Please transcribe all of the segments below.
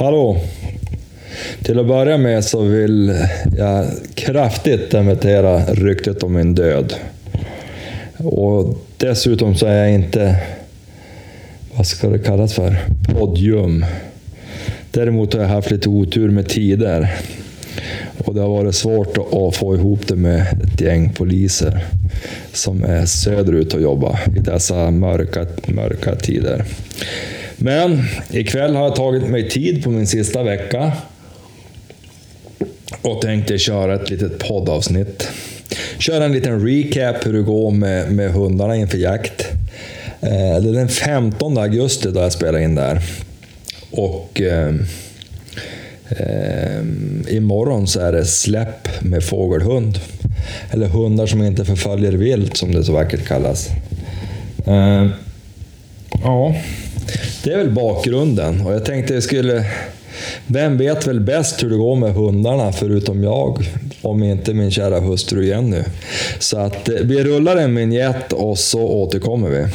Hallå! Till att börja med så vill jag kraftigt dementera ryktet om min död. Och dessutom så är jag inte, vad ska det kallas för, podium. Däremot har jag haft lite otur med tider. Och det har varit svårt att få ihop det med ett gäng poliser som är söderut och jobbar i dessa mörka, mörka tider. Men ikväll har jag tagit mig tid på min sista vecka och tänkte köra ett litet poddavsnitt. Köra en liten recap hur det går med, med hundarna inför jakt. Eh, det är den 15 augusti då jag spelar in där. Och eh, eh, imorgon så är det släpp med fågelhund. Eller hundar som inte förföljer vilt som det så vackert kallas. Eh, ja, det är väl bakgrunden. Och jag tänkte jag skulle... Vem vet väl bäst hur det går med hundarna förutom jag? Om inte min kära hustru Jenny. Så att eh, vi rullar en vignett och så återkommer vi.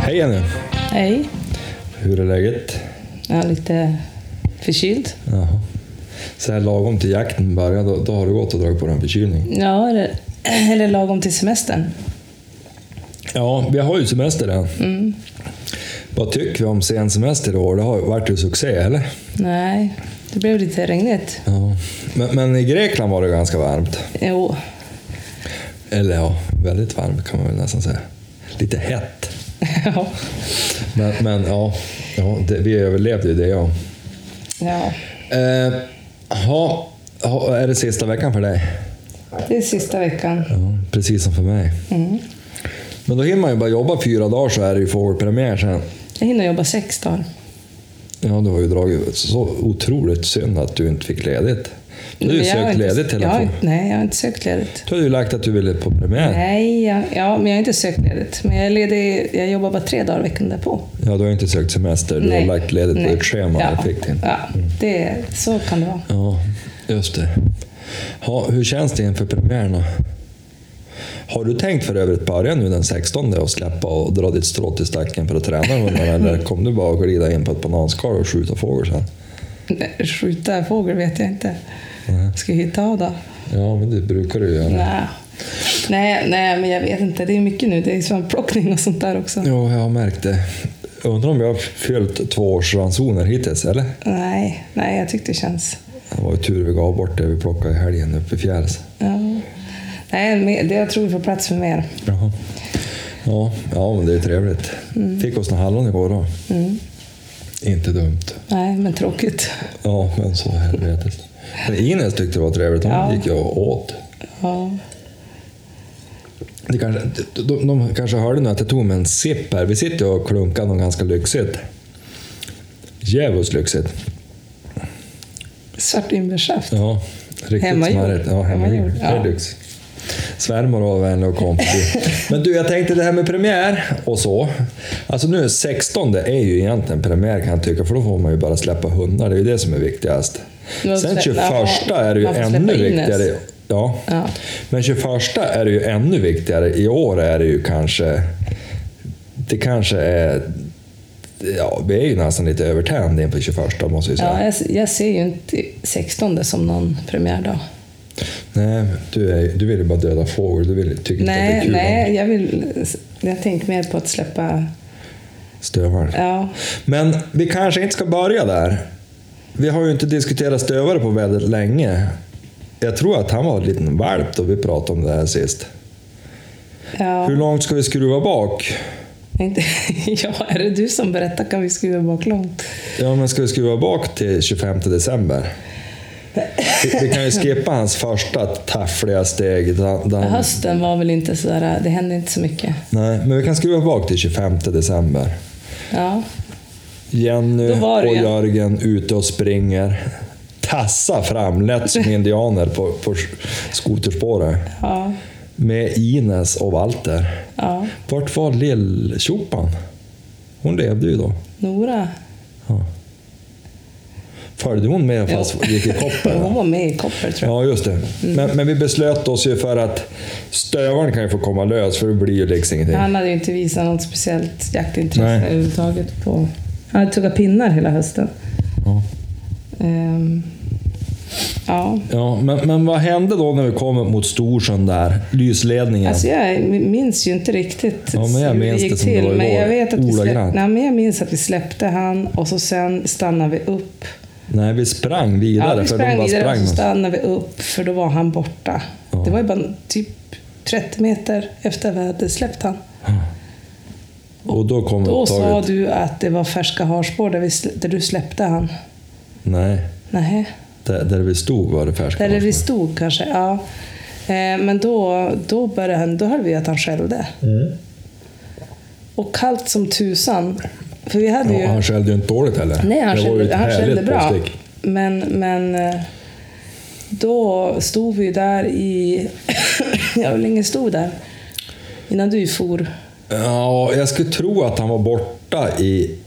Hej Jenny! Hej. Hur är läget? Jag är lite förkyld. Jaha. Så här lagom till jakten börjar, då, då har du gått och dragit på en förkylning? Ja, eller, eller lagom till semestern. Ja, vi har ju semester än. Mm. Vad tycker vi om sen semester i år? Det har ju varit en succé, eller? Nej, det blev lite regnigt. Ja. Men, men i Grekland var det ganska varmt. Jo, Eller ja, väldigt varmt kan man väl nästan säga. Lite hett. ja. Men, men ja, ja det, vi överlevde ju det ja. ja. Eh, ha, ha, är det sista veckan för dig? Det är sista veckan. Ja, precis som för mig. Mm. Men då hinner man ju bara jobba fyra dagar så är det ju fågelpremiär sen. Jag hinner jobba sex dagar. Ja, du har ju dragit så otroligt synd att du inte fick ledigt. Du har ju har sökt ledigt hela har, tiden. Nej, jag har inte sökt ledigt. Du hade ju lagt att du ville på premiär. Nej, jag, ja, men jag har inte sökt ledigt. Men jag, är ledig, jag jobbar bara tre dagar veckan därpå. Ja, du har inte sökt semester. Du Nej. har lagt ledigt på ett schema ja. till. Ja, det, så kan det vara. Ja, just det. Ha, hur känns det inför premiären då? Har du tänkt för övrigt börja nu den 16 och släppa och dra ditt strå till stacken för att träna hundarna? Eller kom du bara glida in på ett bananskal och skjuta fågel sen? Skjuta fågel vet jag inte. Nej. Ska jag hitta av då? Ja, men det brukar du göra. Nej. Nej, nej, men jag vet inte. Det är mycket nu. Det är svampplockning och sånt där också. Ja, jag har märkt det. Undrar om jag har fyllt två års ransoner hittills, eller? Nej, nej, jag tyckte det känns... Det var ju tur vi gav bort det vi plockade i helgen uppe i Fjärs. Ja. Nej, det jag tror vi får plats för mer. Jaha. Ja, ja, men det är trevligt. Fick oss några hallon igår då. Mm. Inte dumt. Nej, men tråkigt. Ja, men så helvetes. Men Ines tyckte det var trevligt. Hon Ja. gick ju och åt. Ja. Det kanske, de, de kanske hörde nu att jag tog med en sipp här. Vi sitter och klunkar något ganska lyxigt. Djävulskt lyxigt. Svartvinbärssaft. Ja, riktigt Hemmagjord. smarrigt. Ja, hemmagjord. Hemmagjord, Det är ja. lyx. Svärmor var vänlig och kom förbi. Men du, jag tänkte det här med premiär och så. Alltså nu 16 är ju egentligen premiär kan jag tycka, för då får man ju bara släppa hundar. Det är ju det som är viktigast. Sen slä- 21 ja, är det ju ännu viktigare. Ja. Ja. Men 21 är det ju ännu viktigare. I år är det ju kanske... Det kanske är... Ja, vi är ju nästan lite övertända inför 21 måste jag säga. Ja, jag, jag ser ju inte 16 som någon premiärdag. Nej, du, är, du vill ju bara döda fågel. Du vill, tycker inte att det är Nej, kul nej jag, vill, jag tänker mer på att släppa... stövare. Ja, Men vi kanske inte ska börja där. Vi har ju inte diskuterat stövare på väldigt länge. Jag tror att han var en liten valp då vi pratade om det här sist. ja. Hur långt ska vi skruva bak? Inte, ja, är det du som berättar kan vi skruva bak långt. Ja, men ska vi skruva bak till 25 december? Vi, vi kan ju skippa hans första taffliga steg. Där, Hösten var väl inte sådär, det hände inte så mycket. nej, men vi kan skruva bak till 25 december. Ja, Jenny och. Jörgen ute och springer. Tassa fram, lätt som indianer på, på skoterspåret. ja, Med Ines och Walter. ja. Vart var lill-tjopan? Hon levde ju då. Nora. Ja. Följde hon med fast gick i koppel? Hon var med i Kopper tror jag. Ja, just det. Men, men vi beslöt oss ju för att stövaren kan ju få komma lös, för det blir ju liksom ingenting. Han hade ju inte visat något speciellt jaktintresse överhuvudtaget. På... Han hade tuggat pinnar hela hösten. Ja. Ehm, ja. Ja, men, men vad hände då när vi kom mot Storsjön där? Lysledningen. Alltså jag minns ju inte riktigt Ja, men jag hur minns det gick det till. var Men jag, vet att vi släpp... Nej, men jag minns att vi släppte han och så sen stannade vi upp. Nej, vi sprang vidare. Ja, vi för de sprang bara vidare sprang och så stannade vi upp för då var han borta. Ja. Det var ju bara typ 30 meter efter vi hade släppt han. Och då kom Då sa upptaget. du att det var färska harspår där, vi, där du släppte han. Nej, Nej. där, där vi stod var det färska. Där vi varsel. stod kanske, ja. Eh, Men då, då, började han, då hörde vi att han skällde. Mm. Och kallt som tusan. För vi hade ju... Ja, han skällde ju inte dåligt heller. Nej, han ju skällde, han bra. påstick. Men, men eh, då stod vi ju där i... ja, hur länge stod vi där? Innan du for. Ja, jag skulle tro att han var borta i...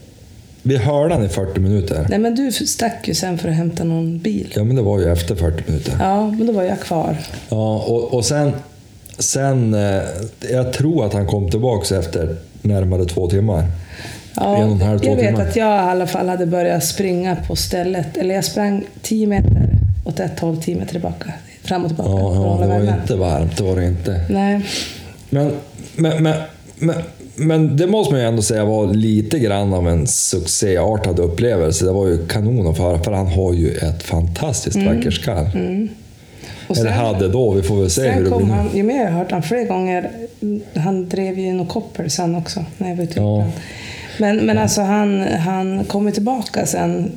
Vi hörde han i 40 minuter. Nej, men du stack ju sen för att hämta någon bil. Ja, men det var ju efter 40 minuter. Ja, men då var jag kvar. Ja, och, och sen... Sen... eh, Jag tror att han kom tillbaka efter närmare två timmar. Ja, En och en halv, två jag vet timmar. att jag i alla fall hade börjat springa på stället. Eller jag sprang 10 meter åt ett håll, 10 meter tillbaka. Fram och tillbaka. Ja, ja det var värmen. inte varmt. Det var det inte. Nej. Men, men, men, men, men det måste man ju ändå säga var lite grann av en succéartad upplevelse. Det var ju kanon att föra, för han har ju ett fantastiskt vackert skall. Mm. Och Eller hade då, vi får väl se hur sen det blir nu. han, ju mer jag har hört han flera gånger, han drev ju något koppel sen också när jag var ute Ja. Men, men alltså han, han kommer tillbaka sen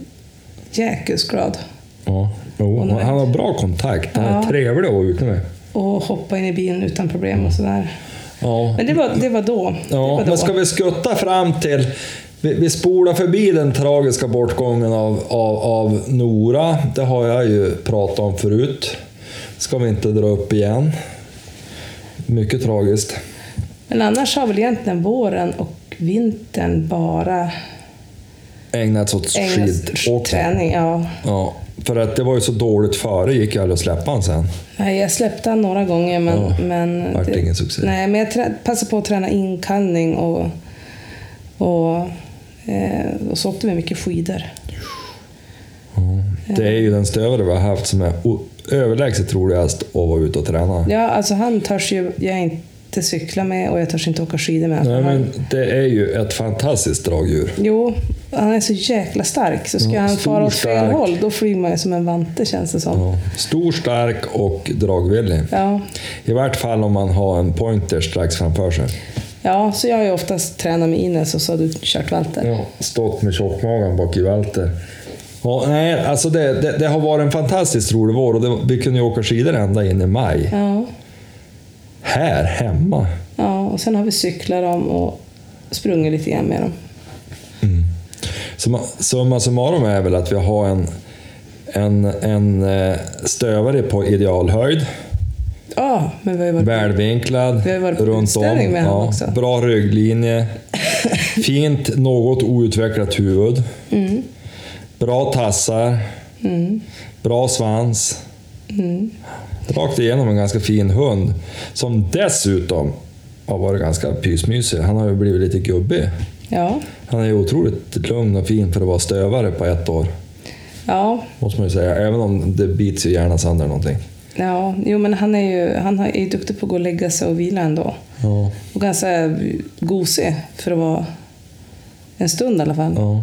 jäkels glad Ja, jo, han har bra kontakt. Han är Ja. trevlig att vara ute med. och hoppa in i bilen utan problem och sådär. Ja, Men det var, det var då. det ja var då. men ska vi skutta fram till... Vi, vi spolar förbi den tragiska bortgången av, av, av Nora. Det har jag ju pratat om förut. Ska vi inte dra upp igen. Mycket tragiskt. Men annars har väl egentligen våren och vintern bara ägnats åt skidåkning. träning. Ja. Ja, för att det var ju så dåligt före, gick ju aldrig att släppa han sen. Nej, jag släppte han några gånger men... Ja, men vart ingen succé. Nej, men jag trä, passade på att träna inkallning och, och, eh, och så åkte vi mycket skidor. Det är ju den stövare vi har haft som är överlägset roligast att vara ute och träna. Ja, alltså han törs ju jag inte cykla med och jag törs inte åka skidor med. Nej, men det är ju ett fantastiskt dragdjur. Jo, han är så jäkla stark så ska Ja, han fara åt fel stark. håll då flyger man ju som en vante känns det som. Ja. Stor, stark och dragvillig. Ja. I vart fall om man har en pointer strax framför sig. ja, så jag har ju oftast tränat med Ines och så har du kört Walter. Ja, stått med tjockmagen bak i välter. Ja, nej, alltså det, det, det har varit en fantastiskt rolig vår och det, vi kunde ju åka skidor ända in i maj. Ja. Här hemma. ja, och sen har vi cyklat dem och sprungit lite grann med dem. Summa, summa summarum är väl att vi har en, en, en eh, stövare på idealhöjd. Ja, men vi har varit Välvinklad, Vi har varit runt om. med han också. Bra rygglinje. Fint, något outvecklat huvud. Mm. Bra tassar. Bra svans. Mm. Rakt igenom en ganska fin hund. Som dessutom har varit ganska pysmysig. Han har ju blivit lite gubbig. Ja, Han är ju otroligt lugn och fin för att vara stövare på ett år. ja, Måste man ju säga. Även om det bits ju gärna sönder någonting. ja. Jo, men han är ju han är ju duktig på att gå och lägga sig och vila ändå. Ja. Och ganska gosig för att vara en stund i alla fall. ja.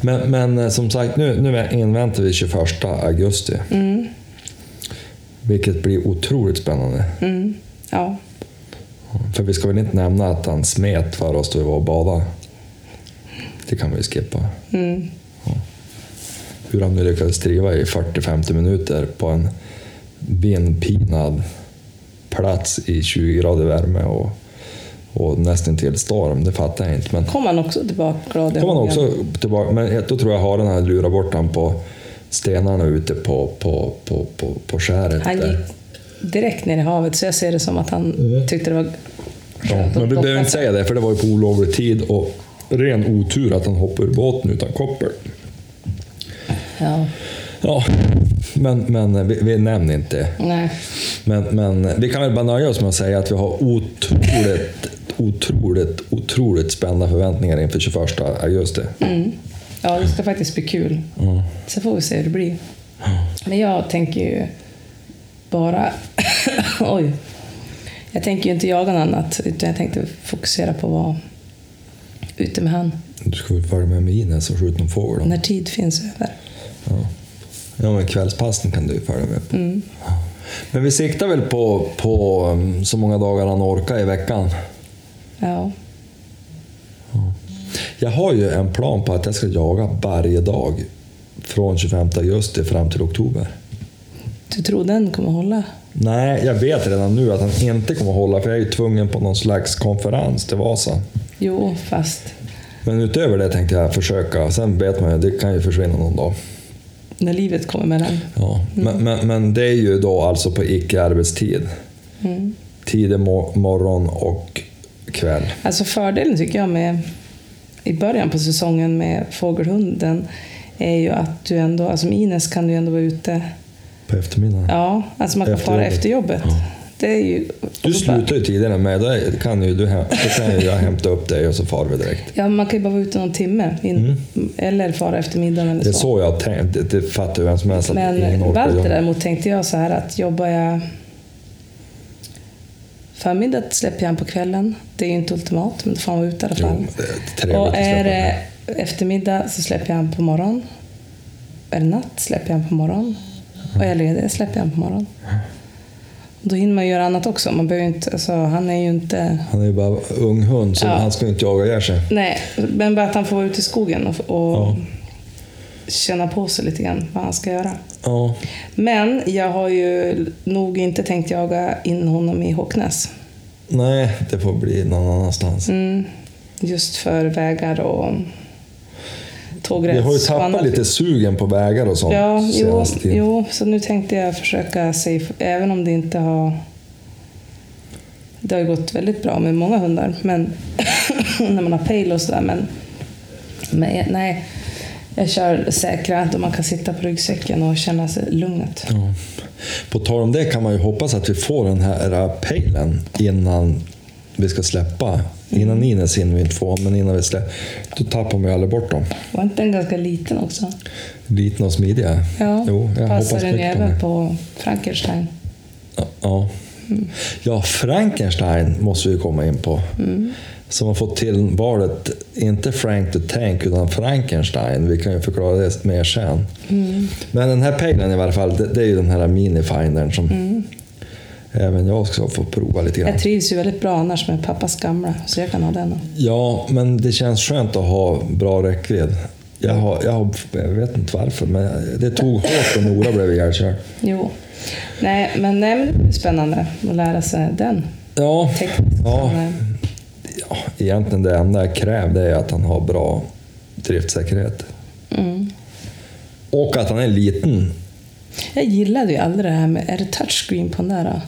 Men, men eh, som sagt, nu, nu inväntar vi 21 augusti. Mm, Vilket blir otroligt spännande. mm, ja. För vi ska väl inte nämna att han smet för oss då vi var och badade. Det kan vi skippa. Mm. Hur han nu lyckades driva i 40-50 minuter på en vindpinad plats i 20 grader värme och, och nästan till storm, det fattar jag inte. Men Kom han också tillbaka glad kom han också tillbaka, men då tror jag haren hade lurat bort han på stenarna ute på, på, på, på, på skäret. Han gick direkt ner i havet, så jag ser det som att han tyckte det var Ja, men vi behöver inte säga det, för det var ju på olovlig tid och ren otur att han hoppade ur båten utan koppel. Ja. Ja, men, men vi, vi nämner inte. Nej. Men, men vi kan väl bara nöja oss med att säga att vi har otroligt, otroligt, otroligt spända förväntningar inför 21 augusti. Mm. Ja, det ska faktiskt bli kul. Mm. Så får vi se hur det blir. Men jag tänker ju bara... Oj. Jag tänker ju inte jaga något annat, utan jag tänkte fokusera på att vara ute med han. Du ska väl följa med med Ines och skjuta någon fågel? Då? När tid finns över. Ja. ja, men kvällspassen kan du ju följa med på. Mm. Men vi siktar väl på, på um, så många dagar han orkar i veckan. Ja. Jag har ju en plan på att jag ska jaga varje dag från 25 augusti fram till oktober. Du tror den kommer hålla? Nej, jag vet redan nu att han inte kommer hålla för jag är ju tvungen på någon slags konferens till Vasa. Jo, fast Men utöver det tänkte jag försöka. Sen vet man ju, det kan ju försvinna någon dag. när livet kommer mellan. Ja. Men, men, men det är ju då alltså på icke-arbetstid. Mm. Tidig mo- morgon och kväll. Alltså fördelen tycker jag med i början på säsongen med fågelhunden är ju att du ändå, alltså med Ines kan du ändå vara ute. På eftermiddagen. Ja, alltså man kan Efter fara jobbet. efter jobbet. Ja. Det är ju... Du slutar ju tidigare mig, då kan ju du, då kan ju jag hämta upp dig och så far vi direkt. Ja, man kan ju bara vara ute någon timme. In, Eller fara efter middagen eller Mm. Det är så. så jag har tänkt, det, fattar ju vem som helst Men Walter göra. däremot tänkte jag så här att jobbar jag förmiddag släpper jag han på kvällen. Det är ju inte ultimat, men då får han vara ute i alla Jo, fall. trevligt Och är det eftermiddag så släpper jag han på morgon. Är det natt släpper jag han på morgon. Och är jag ledig släpper jag han på morgon. Då hinner man göra annat också. Man behöver inte, alltså, han är ju inte... Han är ju bara ung hund, så Ja. han ska ju inte jaga ihjäl sig. Nej, men bara att han får vara ute i skogen och, och Ja. känna på sig lite grann vad han ska göra. Ja, Men jag har ju nog inte tänkt jaga in honom i Håknäs. nej, det får bli någon annanstans. Mm, just för vägar och tågräls Vi har ju tappat lite sugen på vägar och sånt Ja, jo, jo, så nu tänkte jag försöka safe, även om det inte har... Det har ju gått väldigt bra med många hundar, men när man har pejl och sådär. Men, men nej, jag kör säkra då man kan sitta på ryggsäcken och känna sig lugnet. Ja. På tal om det kan man ju hoppas att vi får den här äh, pejlen innan vi ska släppa. Innan Ines hinner vi inte få, men innan vi släpper. Då tappar man ju aldrig bort dem. Var inte den ganska liten också? Liten och smidiga. Ja, Jo, jag passar den även på Frankenstein. Ja, Ja. ja, Frankenstein måste vi komma in på. Som har fått till valet, inte Frank the Tank, utan Frankenstein. Vi kan ju förklara det mer sen. Men den här pejlen i varje fall, det, det är ju den här minifindern som även jag ska få prova lite grann. Jag trivs ju väldigt bra annars med pappas gamla, så jag kan ha den. Ja, men det känns skönt att ha bra räckvidd. Jag, har, jag, har, jag vet inte varför, men det tog hårt och Nora blev ihjälkörd. Jo. Nej, men, nej, men det blir spännande att lära sig den Ja, tekniskt. ja, ja, egentligen det enda jag kräver är att han har bra driftsäkerhet. Mm. Och att han är liten. Jag gillade ju aldrig det här med, är det touchscreen på den där? Då?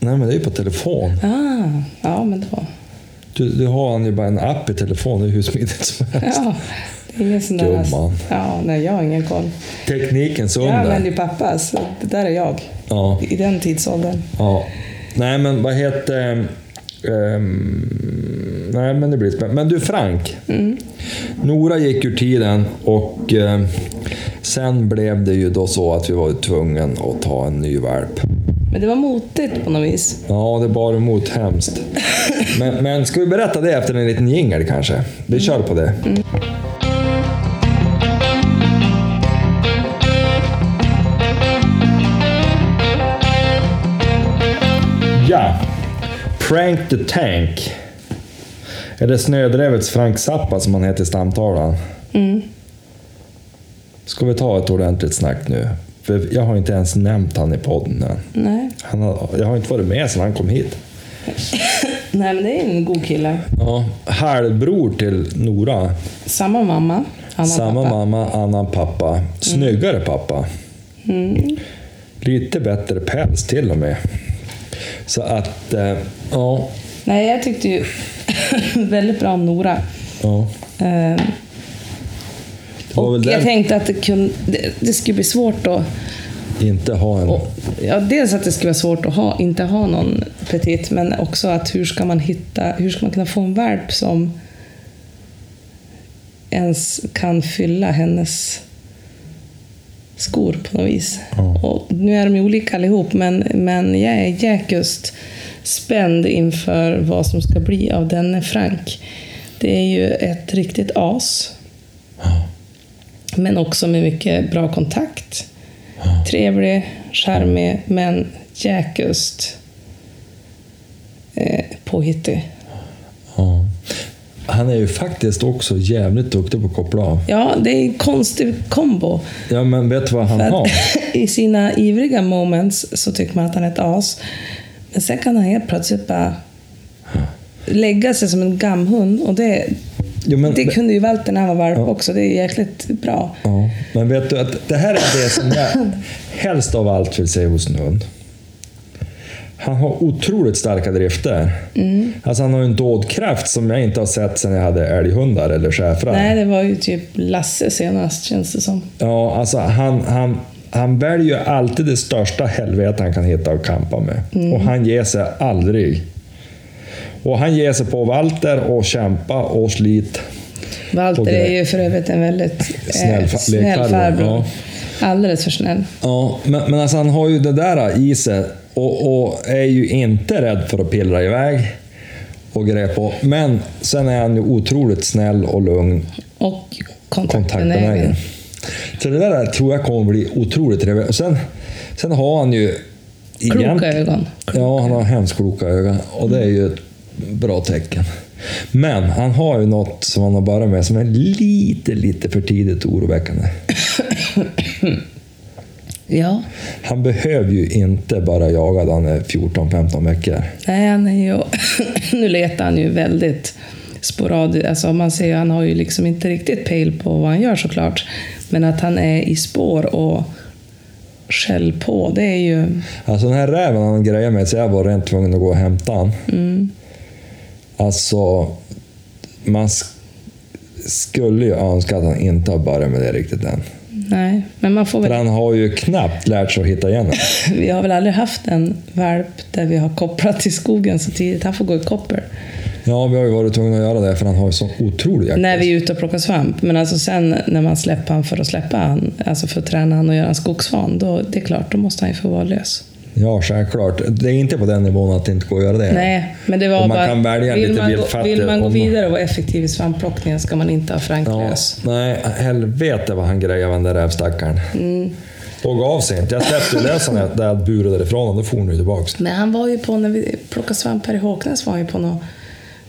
Nej, men det är ju på telefon. Ah, ja, men då. Du, du har han ju bara en app i telefon, det är hur smidigt som helst. Ja, det är ingen sån där... Gumman. Ja, nej, jag har ingen koll. Teknikens Jag under. använder ju pappas, så det där är jag. Ja. I den tidsåldern. Ja. Nej, men vad heter... ehm, nej, men det blir spännande. Men du Frank. Nora gick ur tiden och ehm, sen blev det ju då så att vi var tvungna att ta en ny valp. Men det var motigt på något vis. Ja, det bar emot hemskt. Men, men ska vi berätta det efter en liten jingel kanske? Vi kör på det. Ja, Prank the Tank. Eller Snödrevets Frank Zappa som han heter i stamtavlan. Mm. Ska vi ta ett ordentligt snack nu? För jag har inte ens nämnt han i podden än. Nej. Han har, jag har inte varit med sedan han kom hit. nej, men det är en god kille. Ja, halvbror till Nora. Samma mamma, Anna Samma pappa. mamma, annan pappa. Snyggare pappa. Mm. Lite bättre päls till och med. Så att, eh, ja. Nej, jag tyckte ju väldigt bra om Nora. ja. Eh, var Och jag tänkte att det, kunde, det, det skulle bli svårt att... Inte ha en... Och, ja, dels att det skulle vara svårt att ha, inte ha någon petit, men också att hur ska man hitta, hur ska man kunna få en valp som ens kan fylla hennes skor på något vis. Ja. Och nu är de ju olika allihop, men, men jag är jäkust spänd inför vad som ska bli av denne Frank. Det är ju ett riktigt as. Ja. Men också med mycket bra kontakt. Trevlig, charmig, men jäkust eh, påhittig. Ja. Han är ju faktiskt också jävligt duktig på att koppla av. Ja, det är en konstig kombo. Ja, men vet du vad han har? I sina ivriga moments så tycker man att han är ett as. Men sen kan han helt plötsligt bara lägga sig som en gamhund. Och det, Jo, men, det kunde ju Walter när han var valp också. Det är jäkligt bra. ja, men vet du att det här är det som jag helst av allt vill se hos en hund. Han har otroligt starka drifter. Mm. Alltså han har en dådkraft som jag inte har sett sedan jag hade älghundar eller schäfrar. Nej, det var ju typ Lasse senast känns det som. Ja, alltså han, han, han väljer ju alltid det största helvete han kan hitta och kampa med. Mm. Och han ger sig aldrig. Och han ger sig på Walter och kämpa och slit. Walter är ju för övrigt en väldigt Snäll eh, snäll farbror. Alldeles för snäll. Ja, men, men alltså han har ju det där i sig och, och är ju inte rädd för att pillra iväg och greja på. Men sen är han ju otroligt snäll och lugn Och kontaktbenägen. kontaktbenägen. Så det där tror jag kommer bli otroligt trevligt. Och sen, sen har han ju... Kloka ögon. Ja, han har hemskt kloka ögon och det är ju ett bra tecken. Men han har ju något som han har börjat med som är lite, lite för tidigt oroväckande. Ja. Han behöver ju inte bara jaga då han är 14-15 veckor. Nej, han är ju... nu letar han ju väldigt sporadiskt. Alltså man ser ju, han har ju liksom inte riktigt pejl på vad han gör såklart. Men att han är i spår och skäll på, det är ju... Alltså den här räven han grejade med så jag var rent tvungen att gå och hämta han. Mm, Alltså, man sk- skulle ju önska att han inte har börjat med det riktigt än. nej, men man får För väl... han har ju knappt lärt sig att hitta igen. Vi har väl aldrig haft en valp där vi har kopplat till skogen så tidigt. Han får gå i koppel. Ja, vi har ju varit tvungna att göra det för han har ju sån otrolig jakt. När vi är ute och plockar svamp. Men alltså sen när man släpper han för att släppa han, alltså för att träna han och göra en skogsvan, då det är klart, då måste han ju få vara lös. Ja, självklart. Det är inte på den nivån att det inte går att göra det. Nej, men det var Och man bara... kan välja vill lite man, gå, vill man gå vidare och vara effektiv i svampplockningen ska man inte ha Frank Ja, lös. nej, helvete vad han grejade den där rävstackaren. Mm. Och gav sig inte. Jag släppte lös honom där jag burade därifrån och då for han ju tillbaks. Men han var ju på, när vi plockade svamp här i Håknäs, var han ju på någon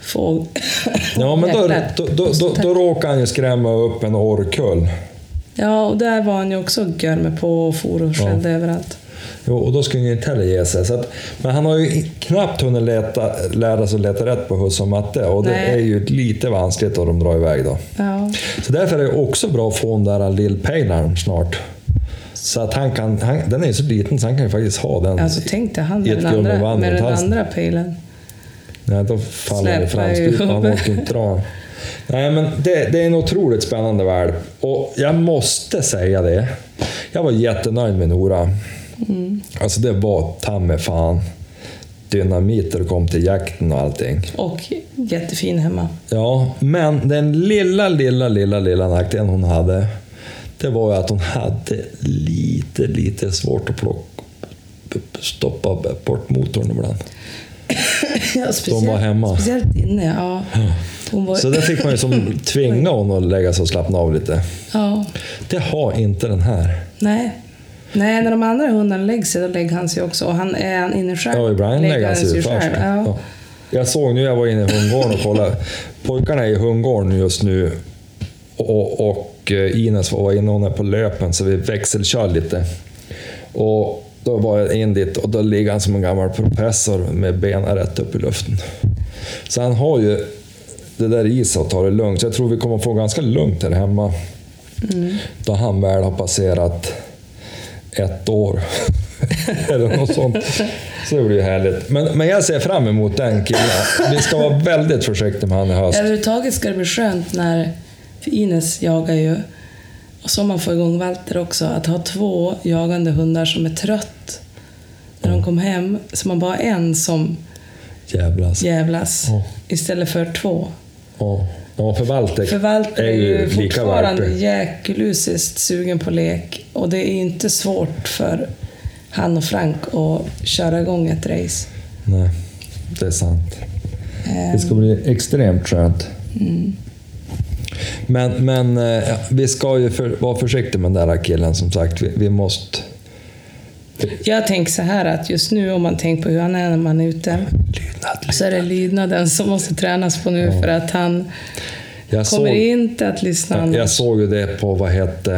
fågel... Ja, men då, då, då, då, då råkade han ju skrämma upp en orrkull. Ja, och där var han ju också görme på och for och skällde överallt. Jo, och då skulle han ju inte heller ge sig. Så att, men han har ju knappt hunnit leta, lära sig att leta rätt på husse och matte och det Nej. är ju lite vanskligt att de drar iväg då. Ja. Så därför är det också bra att få den där lillpejlaren snart. Så att han kan, han, den är ju så liten så han kan ju faktiskt ha den. Alltså tänk dig han med den andra, med den andra pejlen. Nej, då faller det Släpar fram. ju Han orkar inte dra. Nej, men det, det är en otroligt spännande valp. Och jag måste säga det. Jag var jättenöjd med Nora. Mm. Alltså det var ta mig fan dynamit när det kom till jakten och allting. Och jättefin hemma. Ja, men den lilla, lilla, lilla, lilla nackdelen hon hade, det var ju att hon hade lite, lite svårt att plocka, stoppa bort motorn ibland. Ja, speciellt, var hemma. Speciellt inne, ja. Var, Så där fick man ju som tvinga honom att lägga sig och slappna av lite. ja. Det har inte den här. Nej. Nej, när de andra hundarna lägger sig, då lägger han sig också. Och han, är han inne själv? Ja, ibland lägger han sig ju först. Ja. Ja. Jag såg nu, jag var inne i hundgården och kollade. Pojkarna är i hundgården just nu och, och eh, Ines var inne hon är på löpen så vi växelkör lite. Och då var jag in dit och då ligger han som en gammal professor med benen rätt upp i luften. Så han har ju det där i sig att ta det lugnt. Så jag tror vi kommer få ganska lugnt här hemma. Då han väl har passerat ett år. Eller något sånt. Så det blir ju härligt. Men, men jag ser fram emot den killen. Vi ska vara väldigt försiktiga med han i höst. Överhuvudtaget ska det bli skönt när... För Ines jagar ju så man får igång Walter också, att ha två jagande hundar som är trött när de kom hem, så man bara har en som Jävlas. jävlas Ja. istället för två. Ja. ja, för Walter, För Walter är är ju fortfarande valpig. djäkulusiskt sugen på lek och det är inte svårt för han och Frank att köra igång ett race. Nej, det är sant. Eh, Det ska bli extremt skönt. Mm. Men, men eh, vi ska ju för, vara försiktiga med den där killen som sagt. Vi, vi måste... Jag tänker så här att just nu om man tänker på hur han är när man är ute Lydnad. så är det lydnaden som måste tränas på nu för att han Jag kommer såg, inte att lyssna jag annars. såg ju det på, vad hette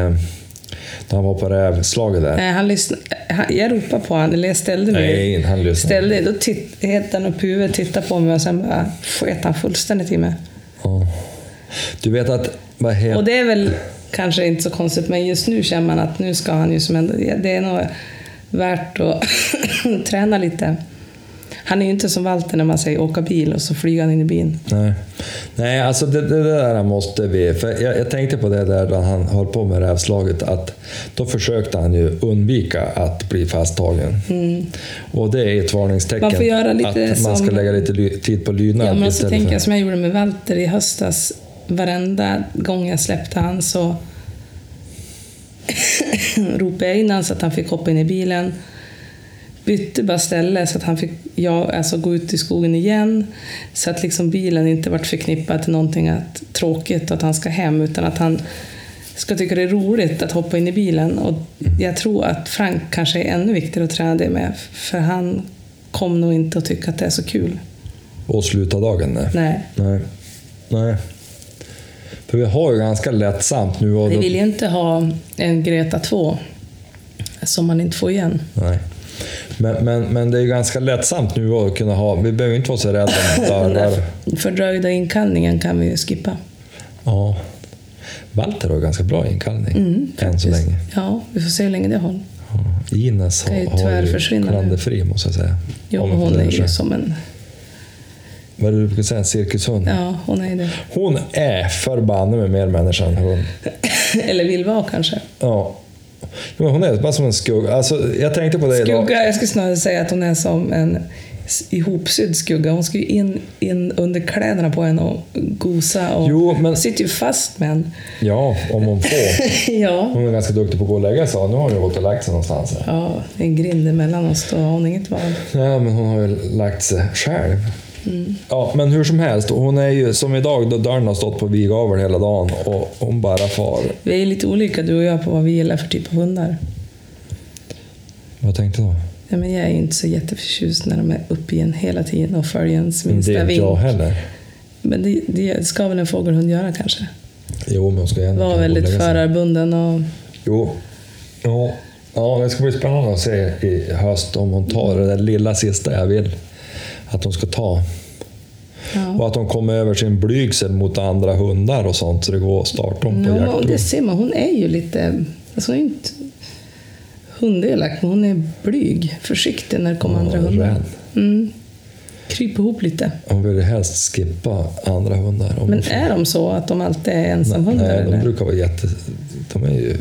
när han var på rävslaget där. Nej, han lyssna, han, jag ropade på honom, eller jag ställde mig. Nej, han lyssnade. Ställde, då titt, han upp huvudet, tittade på mig och sen bara sket han fullständigt i mig. Du vet att... Vad Och heter, det är väl kanske inte så konstigt, men just nu känner man att nu ska han ju som ändå, det är nog värt att träna lite. Han är ju inte som Walter när man säger åka bil och så flyger han in i bilen. nej. nej, alltså det, det där måste vi... För jag, jag tänkte på det där när han höll på med rävslaget, att då försökte han ju undvika att bli fasttagen. Och det är ett varningstecken. Mm. Man får göra lite att man ska som- lägga lite tid på lydnad Ja, men så istället tänker jag som jag gjorde med Walter i höstas. Varenda gång jag släppte han så ropade jag in han så att han fick hoppa in i bilen. Bytte bara ställe så att han fick ja, alltså gå ut i skogen igen. Så att liksom bilen inte vart förknippad till någonting att, tråkigt att han ska hem, utan att han ska tycka det är roligt att hoppa in i bilen. Och jag tror att Frank kanske är ännu viktigare att träna det med, för han kommer nog inte att tycka att det är så kul. Och sluta dagen? Nej. Nej. nej. Nej. För vi har ju ganska lättsamt nu. Och Vi vill ju inte ha en Greta 2 som man inte får igen. nej. Men, men, men det är ju ganska lättsamt nu att kunna ha... Vi behöver inte vara så rädda om dörrar. fördröjda inkallningen kan vi ju skippa. Ja. Walter har ganska bra inkallning Mm, än så länge. Ja, vi får se hur länge det håller. Ja. Ines har, har ju klanderfri måste jag säga. Jo, hon är ju som en... Vad du brukar säga? En cirkushund? Ja, hon är det. Hon är förbanne med mer människa än hund. Eller vill vara kanske. Ja. Men hon är bara som en skugga. Alltså, jag tänkte på det idag. Skugga, jag skulle snarare säga att hon är som en ihopsydd skugga. Hon ska ju in, in under kläderna på en och gosa och Jo, men- sitter ju fast med en. Ja, om hon får. ja. Hon är ganska duktig på att gå och lägga sig. Nu har hon ju gått och lagt sig någonstans. Här. ja, en grind emellan oss, då har hon inget val. Ja, men hon har ju lagt sig själv. Mm. Ja, men hur som helst. Hon är ju som idag då dörren har stått på vigavel hela dagen och hon bara far. Vi är lite olika du och jag på vad vi gillar för typ av hundar. Vad tänkte du? Ja, men jag är ju inte så jätteförtjust när de är uppe i en hela tiden och följer ens minsta det är inte vink. jag heller. Men det, det ska väl en fågelhund göra kanske? Jo, men hon ska gärna Var kunna gå och väldigt förarbunden och... Jo. Ja. ja, det ska bli spännande att se i höst om hon tar det där lilla sista jag vill att hon ska ta. Ja. Och att hon kommer över sin blygsel mot andra hundar och sånt så det går att starta om på Ja, jaktprov. det ser man. Hon är ju lite... Alltså inte hundelak, men hon är blyg. Försiktig när det kommer andra hundar. Mm. Kryper ihop lite. Hon vill helst skippa andra hundar. Men är de så att de alltid är ensamhundar? Nej, de brukar vara jätte... De är ju,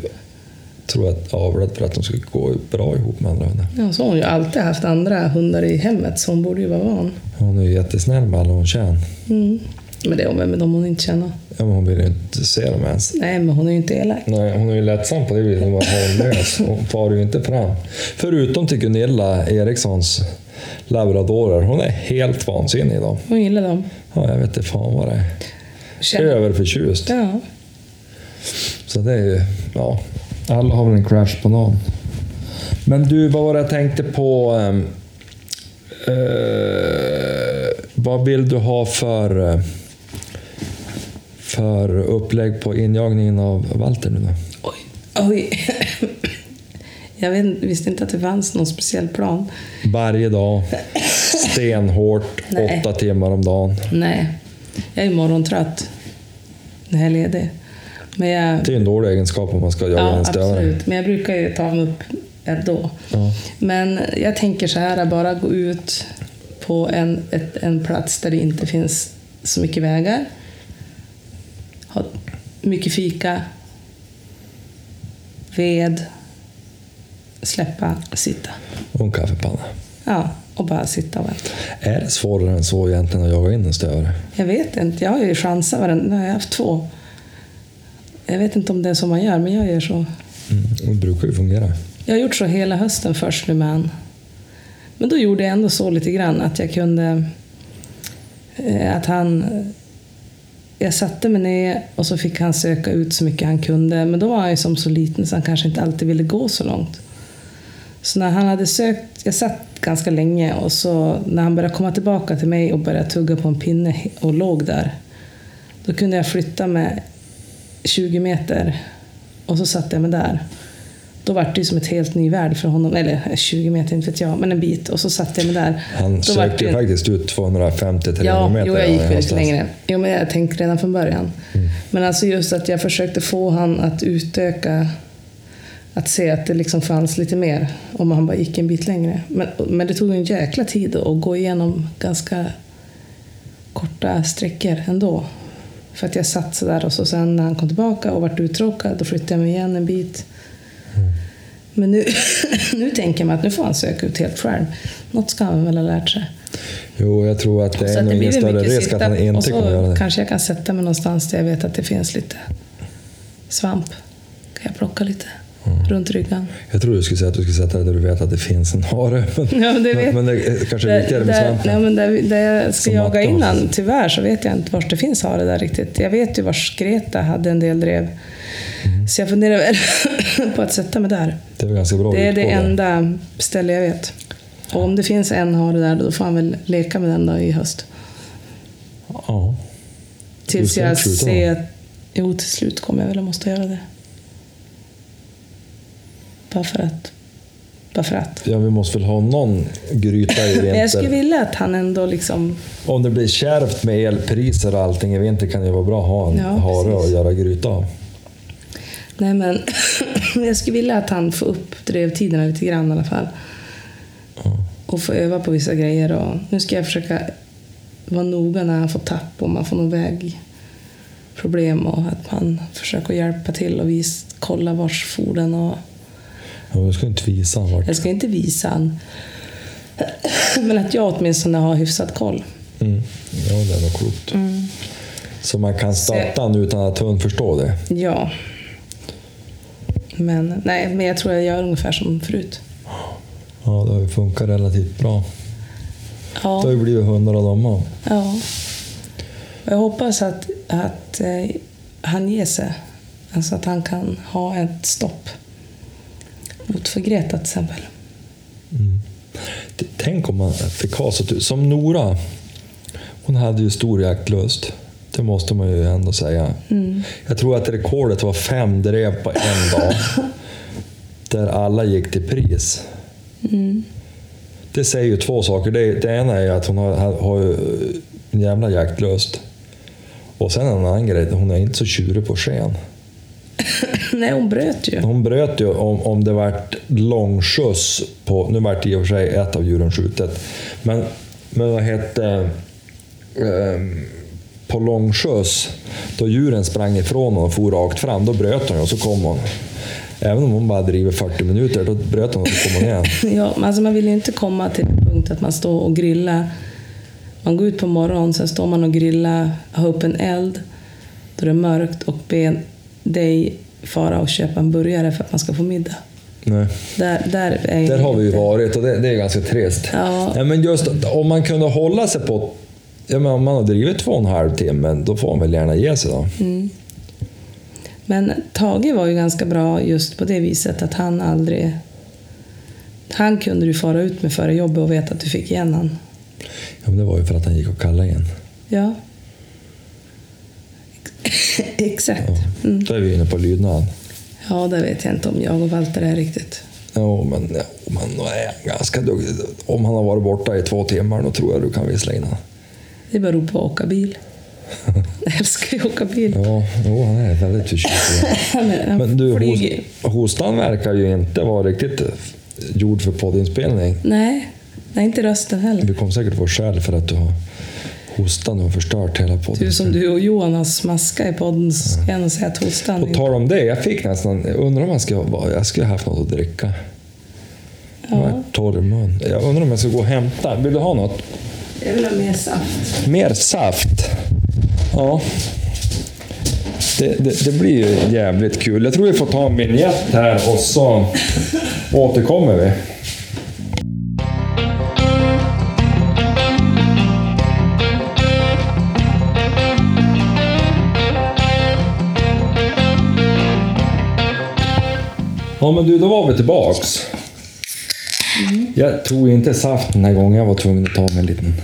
tror jag, avlade för att de ska gå bra ihop med andra hundar. Ja, så har hon ju alltid haft andra hundar i hemmet, så hon borde ju vara van. Hon är ju jättesnäll med alla hon känner. Mm. Men det är hon med dem hon inte känner. Ja, men hon vill ju inte se dem ens. Nej, men hon är ju inte elak. Nej, hon är ju lättsam på det viset. Hon var harmlös. Hon far ju inte fram. Förutom till Gunilla Erikssons labradorer. Hon är helt vansinnig idag. Hon gillar dem. Ja, jag vet inte fan vad det är. Känner. Överförtjust. Ja. Så det är ju... Ja, alla har väl en crash på någon. Men du, vad var det jag tänkte på? ehm, eh, vad vill du ha för, eh, för upplägg på injagningen av Walter nu då? Oj. Oj. Jag vet, visste inte att det fanns någon speciell plan. Varje dag, stenhårt, åtta timmar om dagen. Nej, jag är morgontrött när jag är ledig. Men jag, Det är en dålig egenskap om man ska jaga ja, en stövare. absolut. Men jag brukar ju ta mig upp ändå. Ja. Men jag tänker så här, bara gå ut på en, ett, en plats där det inte finns så mycket vägar. Ha mycket fika. ved, släppa, sitta. Och en kaffepanna. Ja, och bara sitta och vänta. Är det svårare än så egentligen att jaga in en stövare? Jag vet inte, jag har ju chansat varenda, nu har jag haft två. Jag vet inte om det är så man gör, men jag gör så. Mm. Det brukar ju fungera. Jag har gjort så hela hösten först nu med. Men då gjorde jag ändå så lite grann att jag kunde... eh, Att han... Jag satte mig ner och så fick han söka ut så mycket han kunde. Men då var han ju som så liten så han kanske inte alltid ville gå så långt. Så när han hade sökt... Jag satt ganska länge och så när han började komma tillbaka till mig och började tugga på en pinne och låg där. Då kunde jag flytta mig 20 meter och så satte jag mig där. Då var det ju som ett helt ny värld för honom. Eller 20 meter, inte vet jag, men en bit. Och så satte jag mig där. Han Då sökte ju det- faktiskt ut 250-300 Ja, meter. jo, jag gick väldigt längre. Jo, men jag tänkte redan från början. Mm. Men alltså just att jag försökte få han att utöka, att se att det liksom fanns lite mer om han bara gick en bit längre. Men, men det tog en jäkla tid att gå igenom ganska korta sträckor ändå. För att jag satt så där och så sen när han kom tillbaka och vart uttråkad, då flyttade jag mig igen en bit. Mm. Men nu, nu tänker mig att nu får han söka ut helt själv. Något ska han väl ha lärt sig. Jo, jag tror att det är nog ingen större risk att han inte kommer göra det. kanske jag kan sätta mig någonstans där jag vet att det finns lite svamp. Kan jag plocka lite Mm. runt ryggan. Jag tror du skulle säga att du skulle sätta dig där du vet att det finns en hare. Men, Ja, det vet- men, det är kanske är viktigare med svampen. nej, men där, där jag ska Som jaga innan, tyvärr så vet jag inte var det finns hare där riktigt. Jag vet ju var Greta hade en del drev. Mm. Så jag funderar väl på att sätta mig där. Det är ganska bra Det är det utgång där. enda ställe jag vet. Och om det finns en hare där, då får han väl leka med den då i höst. Ja. Tills jag ser att... Jo, till slut kommer jag väl att måste göra det. Bara för att. Bara för att. ja, vi måste väl ha någon gryta i Men jag skulle vinter. vilja att han ändå liksom... Om det blir kärvt med elpriser och allting i vinter kan det vara bra att ha en Ja, hare och göra gryta av. Nej men, jag skulle vilja att han får upp drevtiderna lite grann i alla fall. Ja. Och få öva på vissa grejer. Och nu ska jag försöka vara noga när han får tapp och man får någon vägproblem och att man försöker hjälpa till och vis, kolla vars forden och Ja, du ska inte visa han vart. Jag ska inte visa han. Men att jag åtminstone har hyfsat koll. Mm. Ja, det är nog klokt. Så man kan starta han utan att hund förstår det. Ja. Men, nej, men jag tror jag gör ungefär som förut. Ja, det har ju funkat relativt bra. Det har Ja. ju blivit hundar av dem också. ja. Jag hoppas att, att eh, han ger sig. Alltså att han kan ha ett stopp. Mot för Greta till exempel. T- Tänk om man fick ha så. Som Nora, hon hade ju stor jaktlust. Det måste man ju ändå säga. Jag tror att rekordet var fem drev på en dag. där alla gick till pris. Det säger ju två saker. Det, det ena är att hon har, har, ju en jävla jaktlust. Och sen en annan grej, hon är inte så tjurig på sken. nej, hon bröt ju. Hon bröt ju om, om det vart långskjuts på... Nu vart det i och för sig ett av djuren skjutet. Men, men vad hette... ehm, på långskjuts, då djuren sprang ifrån honom och for rakt fram, då bröt hon och så kom hon. Även om hon bara driver 40 minuter, då bröt hon och så kom hon igen. Ja, men alltså man vill ju inte komma till en punkt att man står och grillar. Man går ut på morgonen, sen står man och grillar, har upp en eld, då är det mörkt och ber dig fara och köpa en burgare för att man ska få middag. Nej. Där, där, är Där har vi ju varit och det, det är ganska trist. Ja. Nej, men just om man kunde hålla sig på... Ja, men om man har drivit två och en halv timme, då får man väl gärna ge sig då. Men Tage var ju ganska bra just på det viset att han aldrig... Han kunde du fara ut med före jobbet och veta att du fick igen han. Ja, men det var ju för att han gick och kallade igen. Ja. Exakt. Mm. Då är vi inne på lydnad. Ja, det vet jag inte om jag och Walter är riktigt. Jo, men, ja, men är ganska duktig. Om han har varit borta i två timmar, då tror jag du kan vissla in honom. Det beror på att åka bil. Jag älskar ju att åka bil. Ja, jo, han är väldigt förtjust han Men du, flyger. hos, hostan verkar ju inte vara riktigt gjord för poddinspelning. Nej, nej, inte rösten heller. Du kommer säkert få skäll för att du har Hostan har förstört hela podden. Du som du och Johan har smaskat i podden så kan jag nog säga att hostan... På tal om det, jag fick nästan... Jag undrar om jag skulle, jag skulle haft något att dricka. Jag Ja, var torr mun. Jag undrar om jag ska gå och hämta. Vill du ha något? jag vill ha mer saft. Mer saft. Ja. Det, det, det blir ju jävligt kul. Jag tror vi får ta en vignett här och så återkommer vi. Ja men du, då var vi tillbaks. Jag tog inte saft den här gången. Jag var tvungen att ta mig en liten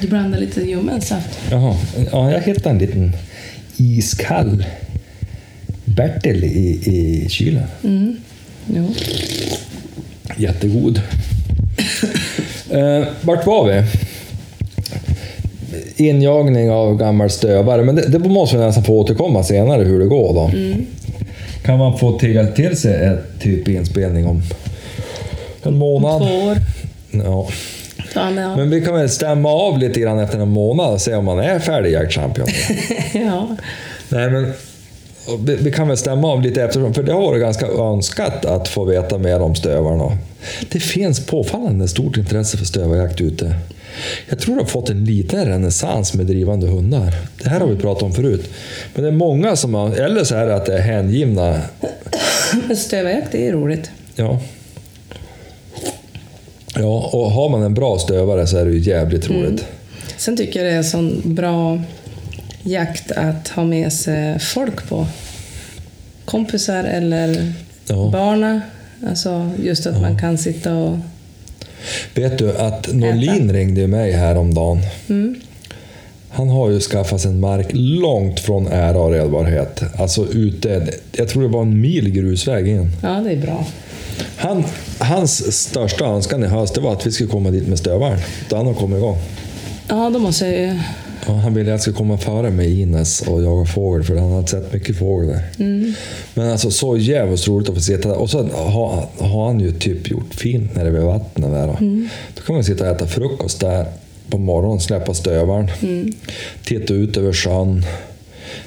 Du blandar lite ljummen saft. Jaha, ja, jag hittade en liten iskall Bertil i, i kylen. Mm. Jo. Jättegod. eh, vart var vi? Injagning av gammal stövare, men det, det måste vi nästan få återkomma senare hur det går då. Kan man få tigga till sig ett typ inspelning om en månad? Två år. Ja. Fan, ja. Men vi kan väl stämma av lite grann efter en månad och se om man är färdig jaktchampion. ja. Nej, men vi, vi kan väl stämma av lite eftersom, för det har varit ganska önskat att få veta mer om stövarna. Det finns påfallande stort intresse för stövarjakt ute. Jag tror det har fått en liten renässans med drivande hundar. Det här har vi pratat om förut. Men det är många som har, eller så är det att det är hängivna, Men Stövarjakt, det är roligt. ja. Ja, och har man en bra stövare så är det ju jävligt roligt. Sen tycker jag det är sån bra jakt att ha med sig folk på. Kompisar eller Ja. barna. Alltså just att man kan sitta och... Vet du att Norlin ringde ju mig häromdagen. Mm. Han har ju skaffat sig en mark långt från ära och redbarhet. Alltså ute, jag tror det var en mil grusväg in. Ja, det är bra. Han, hans största önskan i höst det var att vi skulle komma dit med stövaren. Då han har kommit igång. Ja, då måste jag ju... Ja, han ville att jag skulle komma före med Ines och jaga fågel, för han hade sett mycket fågel där. Men alltså så jävligt roligt att få sitta där. Och så har, har han ju typ gjort fint nere vid vattnet där. Då, då kan man sitta och äta frukost där på morgonen, släppa stövaren, titta ut över sjön.